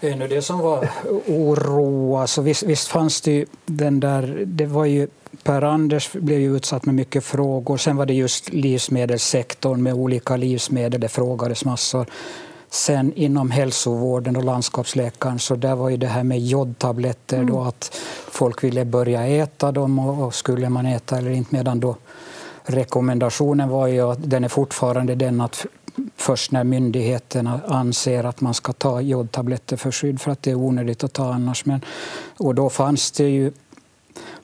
Det är nu det som var oro. Alltså visst, visst fanns det ju den där... Det var ju Per-Anders blev ju utsatt med mycket frågor. Sen var det just livsmedelssektorn med olika livsmedel. Det frågades massor. Sen inom hälsovården och landskapsläkaren så där var ju det här med jodtabletter mm. då att folk ville börja äta dem och, och, skulle man äta eller inte medan då rekommendationen var ju att den är fortfarande den att först när myndigheterna anser att man ska ta jodtabletter för skydd för att det är onödigt att ta annars. Men, och då fanns det ju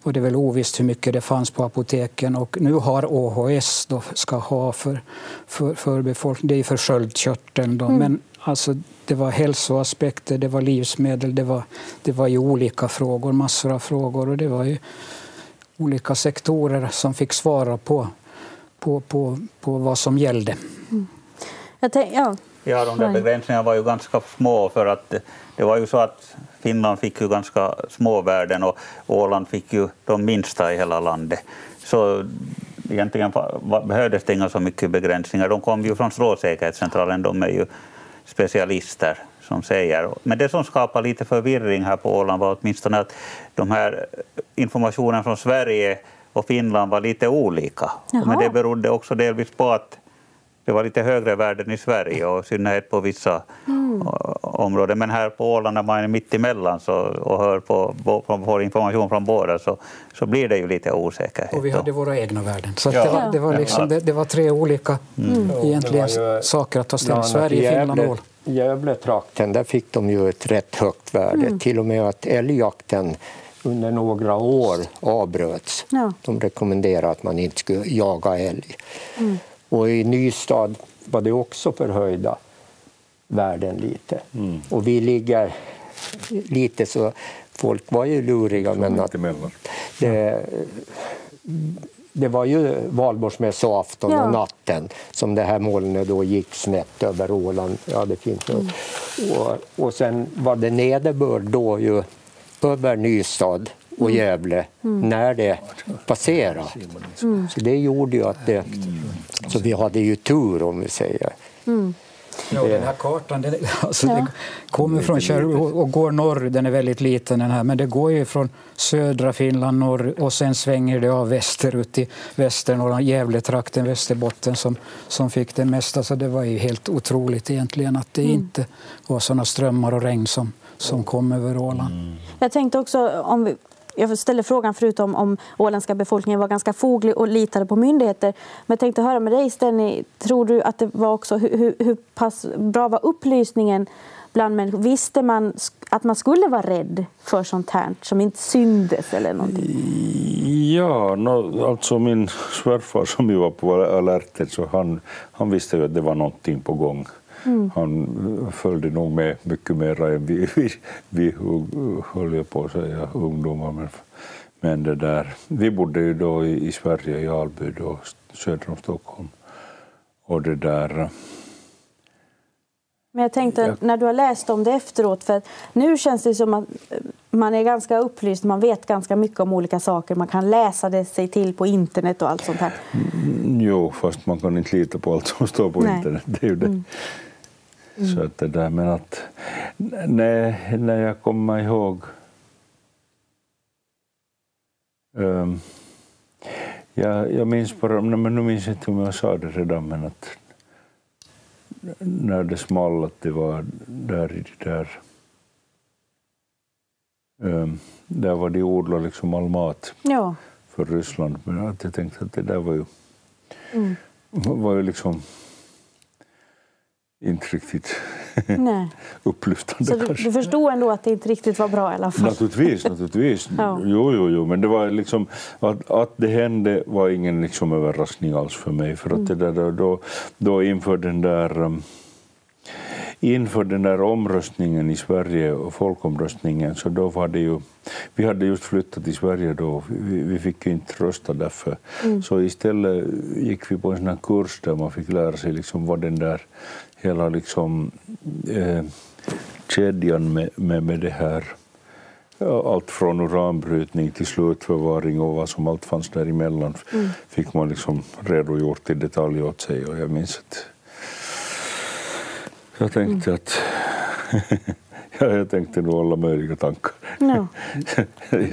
och det är väl ovisst hur mycket det fanns på apoteken. Och nu har OHS då ska ha för, för, för befolkningen, det är för sköldkörteln. Då. Mm. Men alltså, det var hälsoaspekter, det var livsmedel, det var, det var ju olika frågor, massor av frågor. Och det var ju olika sektorer som fick svara på, på, på, på vad som gällde. Mm. Jag tänk, ja. ja, de där begränsningarna var ju ganska små för att det var ju så att Finland fick ju ganska små värden och Åland fick ju de minsta i hela landet. Så egentligen behövdes det inga så mycket begränsningar. De kom ju från Strålsäkerhetscentralen, de är ju specialister som säger. Men det som skapade lite förvirring här på Åland var åtminstone att de här informationen från Sverige och Finland var lite olika. Jaha. Men det berodde också delvis på att det var lite högre värden i Sverige och i synnerhet på vissa mm. områden. Men här på Åland när man är mitt emellan så, och hör på, får information från båda så, så blir det ju lite osäkerhet. Och vi hade våra egna värden. Så ja. det, var, det, var liksom, det, det, var tre olika mm. egentligen ju, saker att ta ställning Sverige, Finland och Åland. Gävletrakten, där fick de ju ett rätt högt värde. Mm. Till och med att älgjakten under några år avbröts. Ja. De rekommenderade att man inte skulle jaga älg. Mm. Och i Nystad var det också förhöjda värden lite. Mm. Och vi ligger lite så... Folk var ju luriga, så men att det, det var ju valborgsmässoafton ja. och natten som det här molnet då gick snett över Åland. Ja, det finns mm. och, och sen var det nederbörd då ju över Nystad och. Gävle mm. när det passerade. Mm. Så det gjorde ju att det... Så vi hade ju tur om vi säger. Mm. Ja, den här kartan den, alltså, ja. den kommer från Kär och går norr. Den är väldigt liten, den här, men det går ju från södra Finland norr och sen svänger det av västerut till Västernorrland, Gävletrakten, Västerbotten som, som fick det mesta. Så det var ju helt otroligt egentligen att det mm. inte var sådana strömmar och regn som, som kom över Åland. Mm. Jag tänkte också, om vi jag ställde frågan förut om, om åländska befolkningen var ganska foglig och litade på myndigheter. Men jag tänkte höra med dig, Stenny, tror du att det var också, hur, hur pass bra var upplysningen bland människor? Visste man att man skulle vara rädd för sånt här som inte syndes eller någonting? Ja, no, alltså min svärfar som ju var på alerten så han, han visste ju att det var någonting på gång. Mm. Han följde nog med mycket mer än vi, vi, vi höll jag på att säga, ungdomar. Men, men det där, vi bodde ju då i, i Sverige, i Alby, då, söder om Stockholm. Och det där... Men jag tänkte, ja. när du har läst om det efteråt, för nu känns det som att man är ganska upplyst, man vet ganska mycket om olika saker, man kan läsa det sig till på internet och allt sånt här. Mm, jo, fast man kan inte lita på allt som står på Nej. internet. Det är ju det. Mm. Mm. Så att det där, men att när, när jag kommer ihåg um, jag, jag minns bara, men nu minns jag inte om jag sa det redan, men att när det small att det var där i det där um, där var de odlade liksom all mat ja. för Ryssland. Men att jag tänkte att det där var ju, mm. var ju liksom inte riktigt upplyftande. Så du, du, förstod ändå att det inte riktigt var bra i alla fall? Naturligtvis, naturligtvis. ja. jo, jo, jo, men det var liksom, att, att det hände var ingen liksom överraskning alls för mig. För att mm. det där, då, då inför den där um, inför den där omröstningen i Sverige och folkomröstningen så då var det ju, vi hade just flyttat till Sverige då, vi, vi fick ju inte rösta därför. Mm. Så istället gick vi på en sån här kurs där man fick lära sig liksom vad den där hela liksom, eh, kedjan med, med, med det här allt från uranbrytning till slutförvaring och vad som allt fanns däremellan mm. fick man liksom redogjort i detalj åt sig. Och jag minns att jag tänkte mm. att ja, jag tänkte nog alla möjliga tankar no.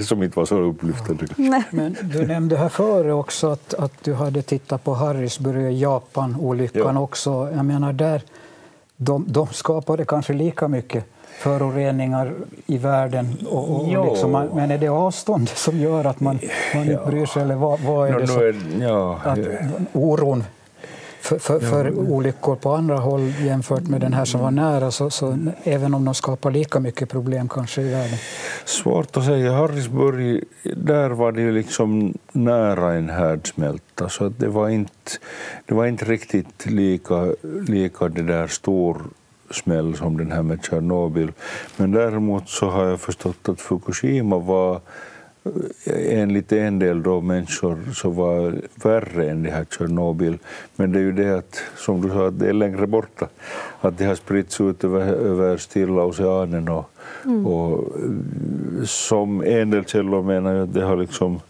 som inte var så upplyftande. Men du nämnde här före också att, att du hade tittat på Harrisburg, Japan-olyckan ja. också. Jag menar där, de, de skapade kanske lika mycket föroreningar i världen. Och, och liksom men är det avståndet som gör att man, man inte bryr sig? Eller vad, vad är no, det som, ja, att oron för, för, för olyckor på andra håll jämfört med den här som var nära, så, så, även om de skapar lika mycket problem kanske i världen? Svårt att säga. Harrisburg, där var det liksom nära en härdsmälta, så det var inte, det var inte riktigt lika, lika det där stor smäll som den här med Tjernobyl. Men däremot så har jag förstått att Fukushima var enligt en del då människor så var värre än det här Tjernobyl. Men det är ju det att, som du sa, att det är längre borta. Att det har spritts ut över, över Stilla oceanen och, mm. och som en del källor menar jag att det har liksom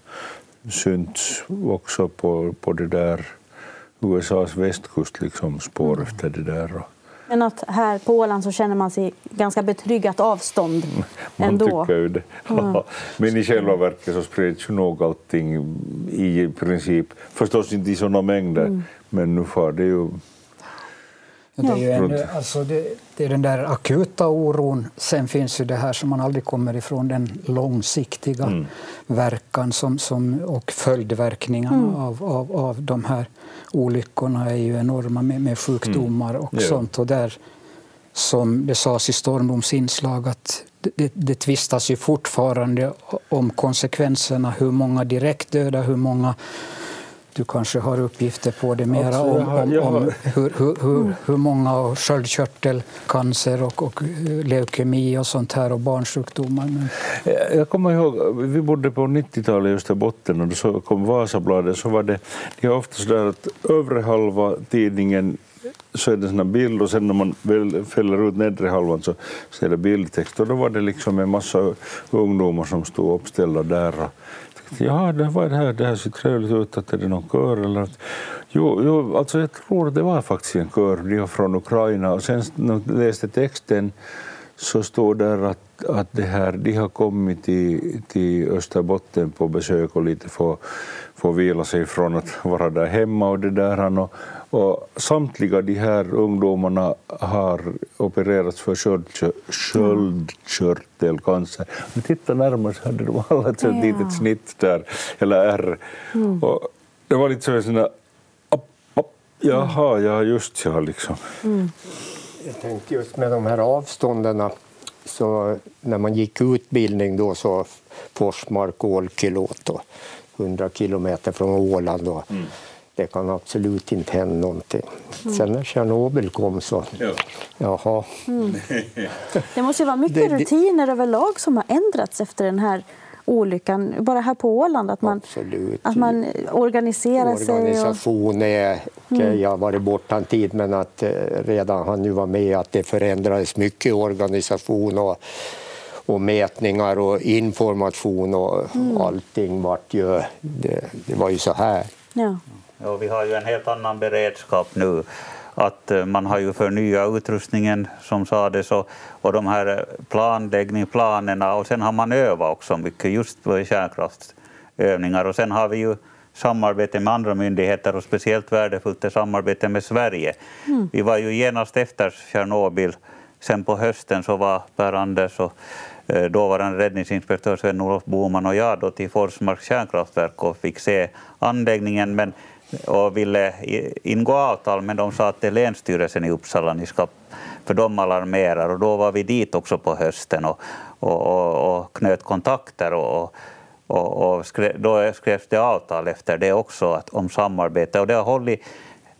synts också på, på det där USAs västkust, liksom spår mm. efter det där. Men att här på Åland så känner man sig ganska betryggat avstånd man ändå. Man tycker ju det. Mm. Men i själva verket så spreds ju nog allting i princip, förstås inte i sådana mängder, mm. men nu får det ju det är, ju en, alltså det, det, är den där akuta oron. Sen finns ju det här som man aldrig kommer ifrån, den långsiktiga mm. verkan som, som, och följdverkningarna mm. av, av, av de här olyckorna är ju enorma med, med sjukdomar och mm. sånt. Och där, som det sades i Stormboms inslag, att det, det, det tvistas ju fortfarande om konsekvenserna. Hur många direkt döda, hur många du kanske har uppgifter på det mera alltså, om, om, om hur, hur, hur, hur många sköldkörtelcancer och, och leukemi och sånt här och barnsjukdomar. Men... Jag kommer ihåg, vi bodde på 90-talet i Österbotten och så kom Vasabladet så var det, det är ofta så att övre halva tidningen så är det en bild och sen när man väl fäller ut nedre halvan så, så är det bildtext och då var det liksom en massa ungdomar som stod uppställda där och ja, det var det här, det här ser trevligt ut, att är det någon kör eller att, jo, jo, alltså jag tror det var faktiskt en kör, de var från Ukraina och sen när jag läste texten så står där att, att det här, de har kommit till, till Österbotten på besök och lite få, få vila sig från att vara där hemma och det där. Och, och samtliga de här ungdomarna har opererats för sköldkörtelcancer. Men titta närmare så hade de alla ett ja. litet snitt där, eller ärr. Mm. Och det var lite så att jaha, ja just ja, liksom. Mm. Jag tänkte just med de här avstånden så när man gick utbildning då så Forsmark och Olkiluoto, 100 kilometer från Åland. Och mm. Det kan absolut inte hända någonting. Mm. Sen när Tjernobyl kom så... Ja. Jaha. Mm. Det måste ju vara mycket det, rutiner det... överlag som har ändrats efter den här olyckan, bara här på Åland? Att man, Absolut. Att man organiserar Organisation sig? Organisation är... Mm. Jag har varit borta en tid, men att eh, redan han nu var med att det förändrades mycket organisation och, och mätningar och information och mm. allting vart ju... Det, det var ju så här. Ja. Ja, vi har ju en helt annan beredskap nu att eh, man har ju förnyat utrustningen som sades och, och de här planläggningsplanerna och sen har man övat också mycket just på kärnkraftsövningar och sen har vi ju samarbete med andra myndigheter och speciellt värdefullt är samarbete med Sverige. Mm. Vi var ju genast efter Tjernobyl, sen på hösten så var Per-Anders och eh, dåvarande räddningsinspektör Sven-Olof Boman och jag då till Forsmarks kärnkraftverk och fick se anläggningen men och ville ingå avtal, men de sa att det är Länsstyrelsen i Uppsala ni ska, för de alarmerar. Och då var vi dit också på hösten och, och, och, och knöt kontakter. Och, och, och skrev, då skrevs det avtal efter det också att, om samarbete. Och det har hållit,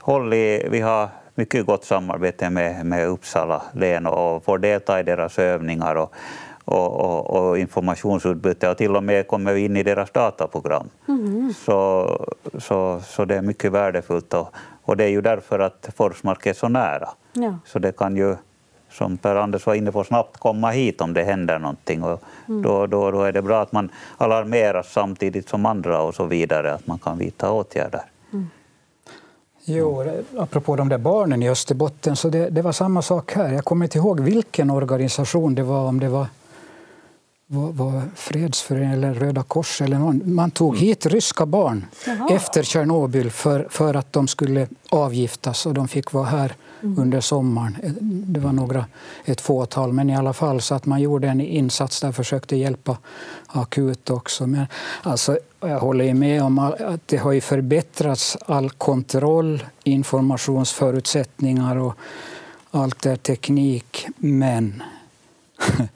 hållit, vi har mycket gott samarbete med, med Uppsala län och får delta i deras övningar. Och, och, och, och, informationsutbyte och till och med kommer vi in i deras dataprogram. Mm. Så, så, så det är mycket värdefullt och, och det är ju därför att Forsmark är så nära. Ja. Så det kan ju, som Per-Anders var inne på, snabbt komma hit om det händer någonting. Och mm. då, då, då är det bra att man alarmeras samtidigt som andra och så vidare, att man kan vidta åtgärder. Mm. Jo, apropå de där barnen i Österbotten, så det, det, var samma sak här. Jag kommer inte ihåg vilken organisation det var, om det var var, var Fredsföreningen eller Röda Kors eller någon. Man tog mm. hit ryska barn Jaha. efter Tjernobyl för, för att de skulle avgiftas och de fick vara här mm. under sommaren. Det var några, ett fåtal, men i alla fall så att man gjorde en insats där och försökte hjälpa akut också. Men alltså, jag håller med om att det har förbättrats all kontroll, informationsförutsättningar och allt är teknik, men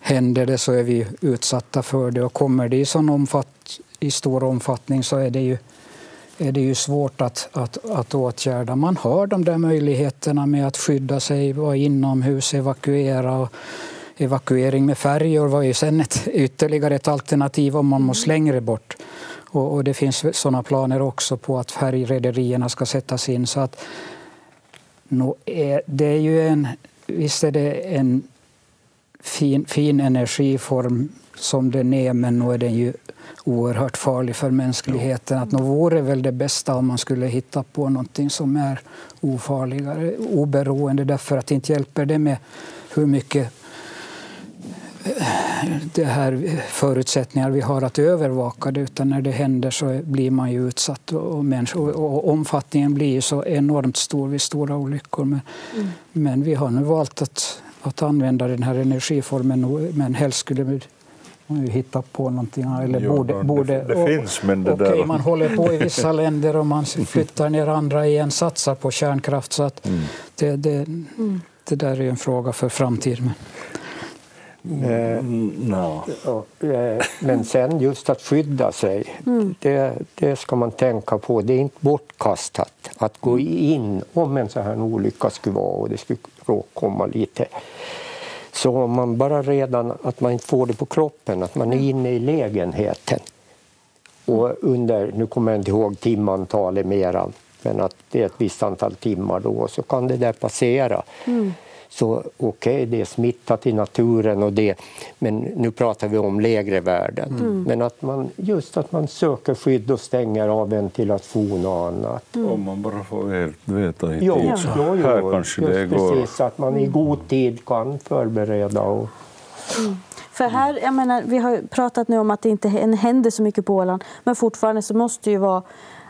händer det så är vi utsatta för det. Och kommer det i, sån omfatt, i stor omfattning så är det ju, är det ju svårt att, att, att åtgärda. Man har de där möjligheterna med att skydda sig, vara inomhus, evakuera. Och evakuering med färjor var ju sen ett, ytterligare ett alternativ om man måste längre bort. Och, och det finns sådana planer också på att färjrederierna ska sättas in. Så att, no, det är ju en, visst är det en fin, fin energiform som den är, men nu är den ju oerhört farlig för mänskligheten. Att nog vore väl det bästa om man skulle hitta på någonting som är ofarligare, oberoende, därför att det inte hjälper det med hur mycket eh, det här förutsättningar vi har att övervaka det, utan när det händer så blir man ju utsatt och, människor, och omfattningen blir så enormt stor vid stora olyckor. Men, mm. men vi har nu valt att att använda den här energiformen, men helst skulle vi hitta på någonting. Eller jo, borde, borde, det, det och, finns, men det okay, där... Man håller på i vissa länder och man flyttar ner andra igen, satsar på kärnkraft. Så att mm. det, det, mm. det där är en fråga för framtiden. Mm, no. Eh, men sen just att skydda sig, mm. det, det, ska man tänka på. Det är inte bortkastat att gå in om en sån här olycka skulle vara och det skulle komma lite. Så om man bara redan att man inte får det på kroppen, att man är inne i lägenheten och under, nu kommer jag inte ihåg timantalet mera, men att det är ett visst antal timmar då så kan det där passera. Mm Så okej, okay, det är smittat i naturen och det, men nu pratar vi om lägre värden. Mm. Men att man, just att man söker skydd och stänger av ventilation och annat. Mm. Om man bara får veta i tid. Jo, jo, jo, här kanske just det går. Precis, att man i god tid kan förbereda. Och... Mm. För här, jag menar, vi har pratat nu om att det inte händer så mycket på Åland, men fortfarande så måste det ju vara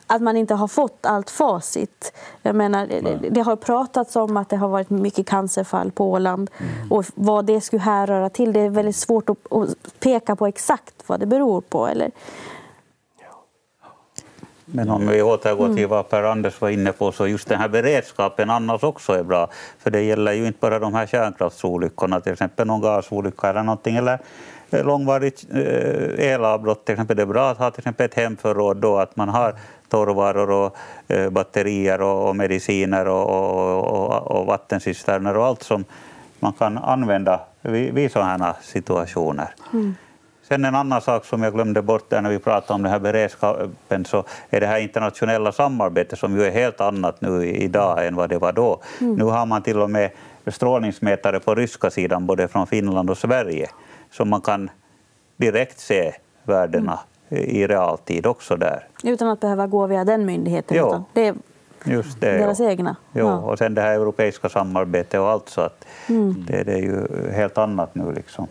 att man inte har fått allt facit. Jag menar, det, det har pratats om att det har varit mycket cancerfall på Åland mm. och vad det skulle härröra till. Det är väldigt svårt att, att peka på exakt vad det beror på. Eller, men om vi återgår till vad Per-Anders var inne på, så just den här beredskapen annars också är bra. För det gäller ju inte bara de här kärnkraftsolyckorna, till exempel någon gasolycka eller någonting, eller långvarigt eh, elavbrott till exempel. Det är bra att ha till exempel ett hemförråd då, att man har torrvaror och eh, batterier och, mediciner och, och, och vattencisterner och allt som man kan använda vid, vid sådana situationer. Mm. Sen en annan sak som jag glömde bort där när vi pratade om den här beredskapen så är det här internationella samarbetet som ju är helt annat nu idag än vad det var då. Mm. Nu har man till och med strålningsmätare på ryska sidan både från Finland och Sverige så man kan direkt se värdena mm. i realtid också där. Utan att behöva gå via den myndigheten? Jo. Utan det är Just det, deras ja. egna? Jo, ja. och sen det här europeiska samarbetet och allt så att mm. det, det, är ju helt annat nu liksom.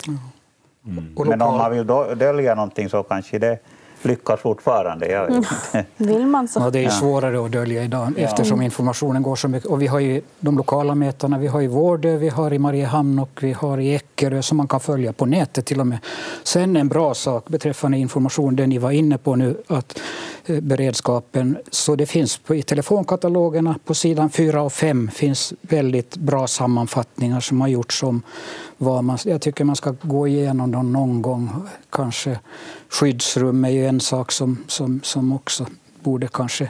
Mm. Men om man vill dölja någonting så kanske det lyckas fortfarande. Jag mm. Vill man så. Ja, det är svårare att dölja idag ja. eftersom informationen går så mycket. Och vi har ju de lokala mätarna, vi har i Vårdö, vi har i Mariehamn och vi har i Eckerö som man kan följa på nätet till och med. Sen en bra sak beträffande information, det ni var inne på nu, att beredskapen. Så det finns på, i telefonkatalogerna på sidan 4 och 5 finns väldigt bra sammanfattningar som har gjorts om vad man, jag tycker man ska gå igenom dem någon gång. Kanske skyddsrum är ju en sak som, som, som också borde kanske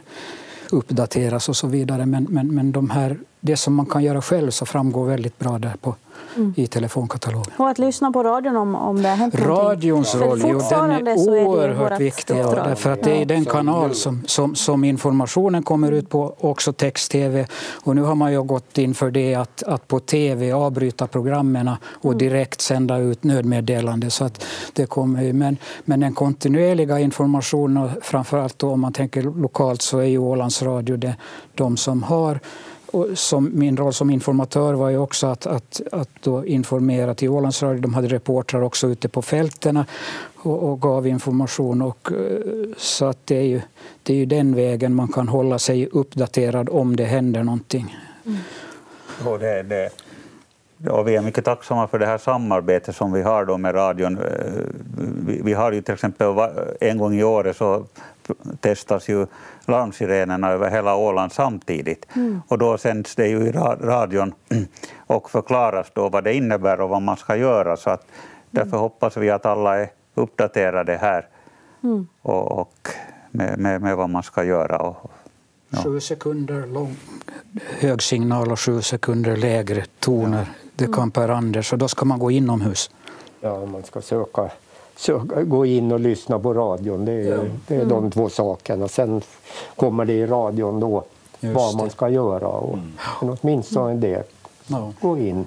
uppdateras och så vidare. Men, men, men de här, det som man kan göra själv så framgår väldigt bra där på, mm. i telefonkatalogen. Och att lyssna på radion om, om det har hänt Radions roll jo, den är oerhört är viktig. Ja, därför att det är den kanal som, som, som informationen kommer ut på, också text-tv. Och nu har man ju gått in för det att, att på tv avbryta programmen och mm. direkt sända ut nödmeddelande. Så att det kommer, men, men den kontinuerliga informationen, framförallt då om man tänker lokalt, så är ju Ålands Radio det, de som har och som, min roll som informatör var ju också att, att, att då informera till Ålandsradio. De hade reportrar också ute på fälten och, och, gav information. Och, eh, så att det, är ju, det är ju den vägen man kan hålla sig uppdaterad om det händer någonting. Mm. Och det, det, och vi är mycket tacksamma för det här samarbetet som vi har då med radion. Eh, vi, vi har ju till exempel en gång i året så testas ju larmsirenerna över hela Åland samtidigt. Mm. Och då sänds det ju i radion och förklaras då vad det innebär och vad man ska göra. Så att därför mm. hoppas vi att alla är uppdaterade här mm. och, och med, med, med, vad man ska göra. Och, ja. Sju sekunder lång hög signal och sju sekunder lägre toner. Ja. Det kan mm. Per Anders, och då ska man gå inomhus. Ja, man ska söka så gå in och lyssna på radion. Det är, ja. det är de mm. två sakerna. Sen kommer det i radion då Just vad man ska göra. Och, mm. Men åtminstone det. Ja. Gå in.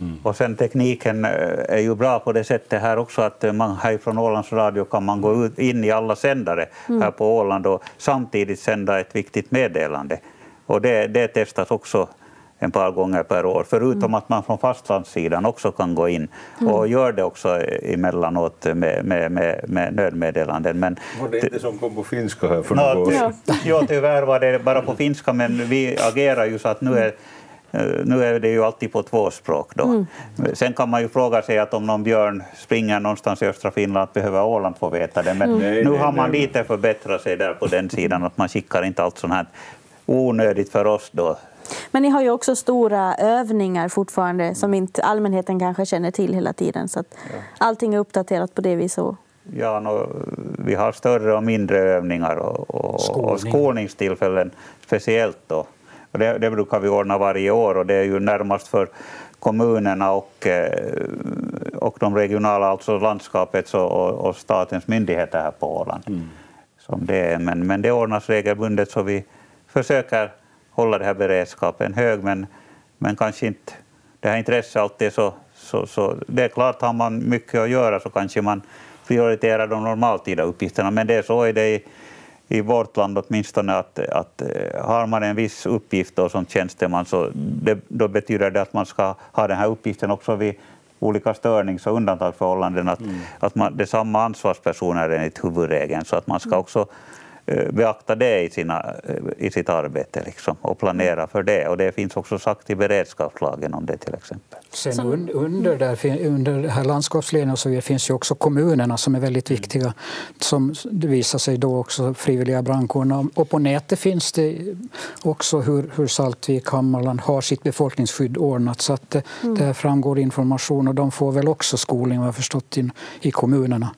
Mm. Och sen tekniken eh, är ju bra på det sättet här också att man här från Ålands Radio kan man gå ut, in i alla sändare mm. här på Åland och samtidigt sända ett viktigt meddelande. Och det, det testas också en par gånger per år, förutom mm. att man från fastlandssidan också kan gå in mm. och gör det också emellanåt med, med, med, med nödmeddelanden. Men var det inte som kom på finska här för några år sedan? Ja, tyvärr var det bara på finska, men vi agerar ju så att nu är nu är det ju alltid på två språk. Då. Mm. Sen kan man ju fråga sig att om någon björn springer någonstans i östra Finland, behöver Åland få veta det. Men mm. nu har man lite förbättrat sig där på den sidan, att man skickar inte allt sånt här onödigt för oss då men ni har ju också stora övningar fortfarande som inte allmänheten kanske känner till hela tiden. Så att ja. allting är uppdaterat på det viset. Ja, no, vi har större och mindre övningar och, och, Skolning. och skolningstillfällen speciellt. Då. Och det, det, brukar vi ordna varje år och det är ju närmast för kommunerna och, eh, och de regionala, alltså landskapets och, och statens myndigheter här på Åland. Mm. Som det är. Men, men det ordnas regelbundet så vi försöker hålla den här beredskapen hög, men, men kanske inte. Det här intresset alltid så, så, så det är klart, har man mycket att göra så kanske man prioriterar de normaltida uppgifterna, men det är så är det i, i vårt land åtminstone att, att eh, har man en viss uppgift då som tjänsteman så det, då betyder det att man ska ha den här uppgiften också vid olika störnings och undantagsförhållanden, att, mm. att man, det är samma ansvarspersoner enligt huvudregeln, så att man ska också Eh, beakta det i, sina, eh, i sitt arbete liksom, och planera för det. Och det finns också sagt i beredskapslagen om det till exempel. Sen un, under, där, under det här landskapsledningen och så vidare finns ju också kommunerna som är väldigt viktiga. Som det visar sig då också frivilliga brandkårerna. Och på nätet finns det också hur, hur Saltvik, Hammarland har sitt befolkningsskydd ordnat. Så att det, mm. där framgår information och de får väl också skolning, vad jag förstått, in, i kommunerna.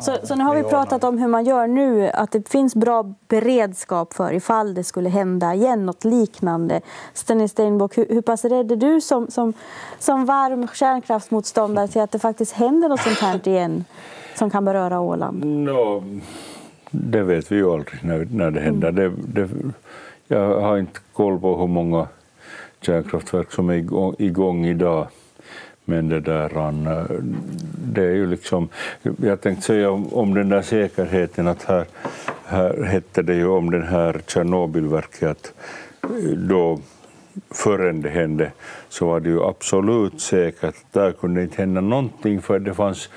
Så, så, nu har vi pratat om hur man gör nu, att det finns bra beredskap för ifall det skulle hända igen något liknande. Stenny Steinbock, hur, hur pass rädd är du som, som, som varm kärnkraftsmotståndare till att det faktiskt händer något sånt här igen som kan beröra Åland? No, det vet vi ju aldrig när, när det händer. Mm. Det, det, jag har inte koll på hur många kärnkraftverk som är igång, igång idag. Men det där, det är ju liksom, jag tänkte säga om, om den där säkerheten att här, här hette det ju om den här Tjernobylverket att då förrän det hände så var det ju absolut säkert att där kunde inte hända någonting för det fanns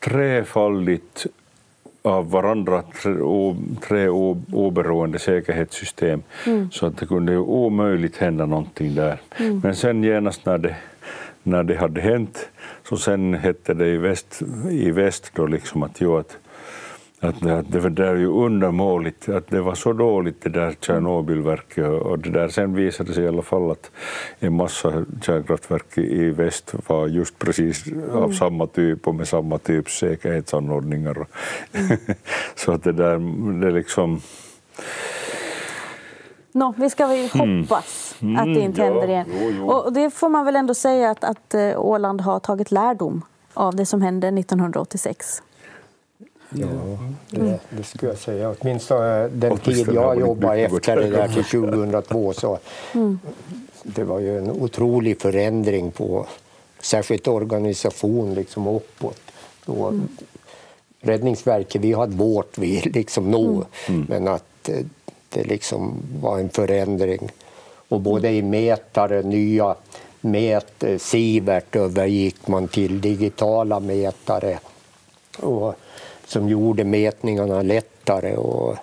trefaldigt av varandra tre oberoende säkerhetssystem mm. så att det kunde ju omöjligt hända någonting där. Mm. Men sen genast när det när det hade hänt. Så sen hette det i väst, i väst då liksom att, jo, att, att, att det var där ju undermåligt, att det var så dåligt det där Tjernobylverket och det där sen visade sig i alla fall att en massa kärnkraftverk i väst var just precis mm. av samma typ och med samma typs säkerhetsanordningar. Mm. så att det där, det liksom No, vi ska väl mm. hoppas mm. att det inte händer igen. Jo, jo. Och det får man väl ändå säga att, att eh, Åland har tagit lärdom av det som hände 1986. Ja, det, det skulle jag säga. Åtminstone den tid jag jobbade efter det där till 2002 så mm. det var ju en otrolig förändring på särskilt organisation liksom uppåt. Då, mm. Räddningsverket, vi hade vårt vi liksom nå, mm. men att eh, det liksom var en förändring. Och både i mätare, nya mät, Sivert övergick man till digitala mätare och, som gjorde mätningarna lättare. Och,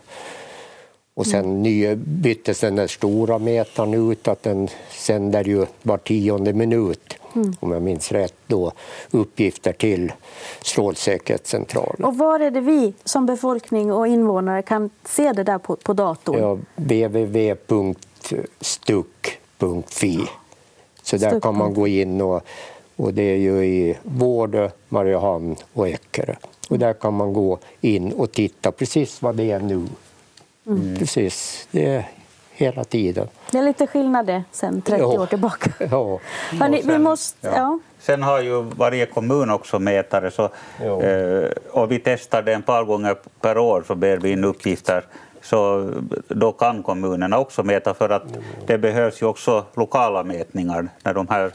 och sen mm. ny, byttes den där stora mätaren ut, att den sänder ju var tionde minut mm. om jag minns rätt, då, uppgifter till Strålsäkerhetscentralen. Och var är det vi som befolkning och invånare kan se det där på, på datorn? Ja, www.stuck.fi. Så där kan man gå in och, och det är ju i Vårdö, Mariehamn och Eckerö. Och där kan man gå in och titta precis vad det är nu. Mm. Precis, det är hela tiden. Det är lite skillnad det sen 30 ja. år tillbaka. Ja. Hörrni, sen, vi måste, ja. Sen har ju varje kommun också mätare så, eh, och vi testar det ett par gånger per år så ber vi in uppgifter så då kan kommunerna också mäta för att det behövs ju också lokala mätningar när de här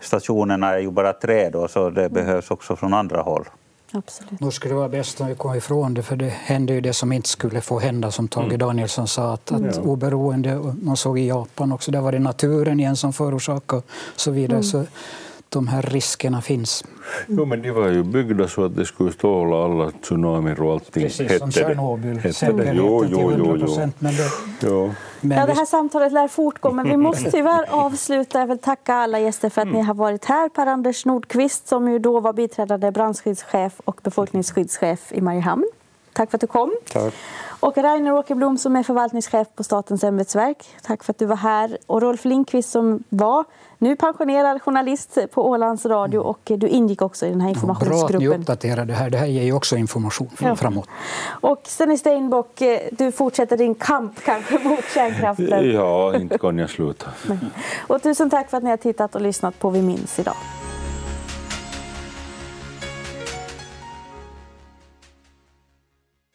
stationerna är ju bara tre då, så det behövs också från andra håll. Absolut. Nu skulle det vara bäst om vi kom ifrån det, för det hände ju det som inte skulle få hända, som Tage mm. Danielsson sa, att, att ja. oberoende, man såg i Japan också, där var det naturen igen som förorsakade och så vidare. Mm. Så de här riskerna finns. Jo, men de var ju byggda så att det skulle tåla alla tsunamier och allting. Precis som Tjernobyl. Säkerheten jo, jo, till 100 procent. Men det, jo. Men ja, det här samtalet lär fortgå, men vi måste tyvärr avsluta. Jag vill tacka alla gäster för att mm. ni har varit här. Per-Anders Nordqvist, som ju då var biträdande brandskyddschef och befolkningsskyddschef i Mariehamn. Tack för att du kom. Tack. Och Rainer Åkerblom som är förvaltningschef på Statens ämbetsverk. Tack för att du var här. Och Rolf Lindqvist som var nu pensionerad journalist på Ålands Radio och du ingick också i den här informationsgruppen. bra att ni uppdaterar det här. Det här ger ju också information ja. framåt. Och Stenny Steinbock, eh, du fortsätter din kamp kanske mot kärnkraften. Ja, inte kan jag sluta. Och tusen tack för att ni har tittat och lyssnat på Vi minns idag.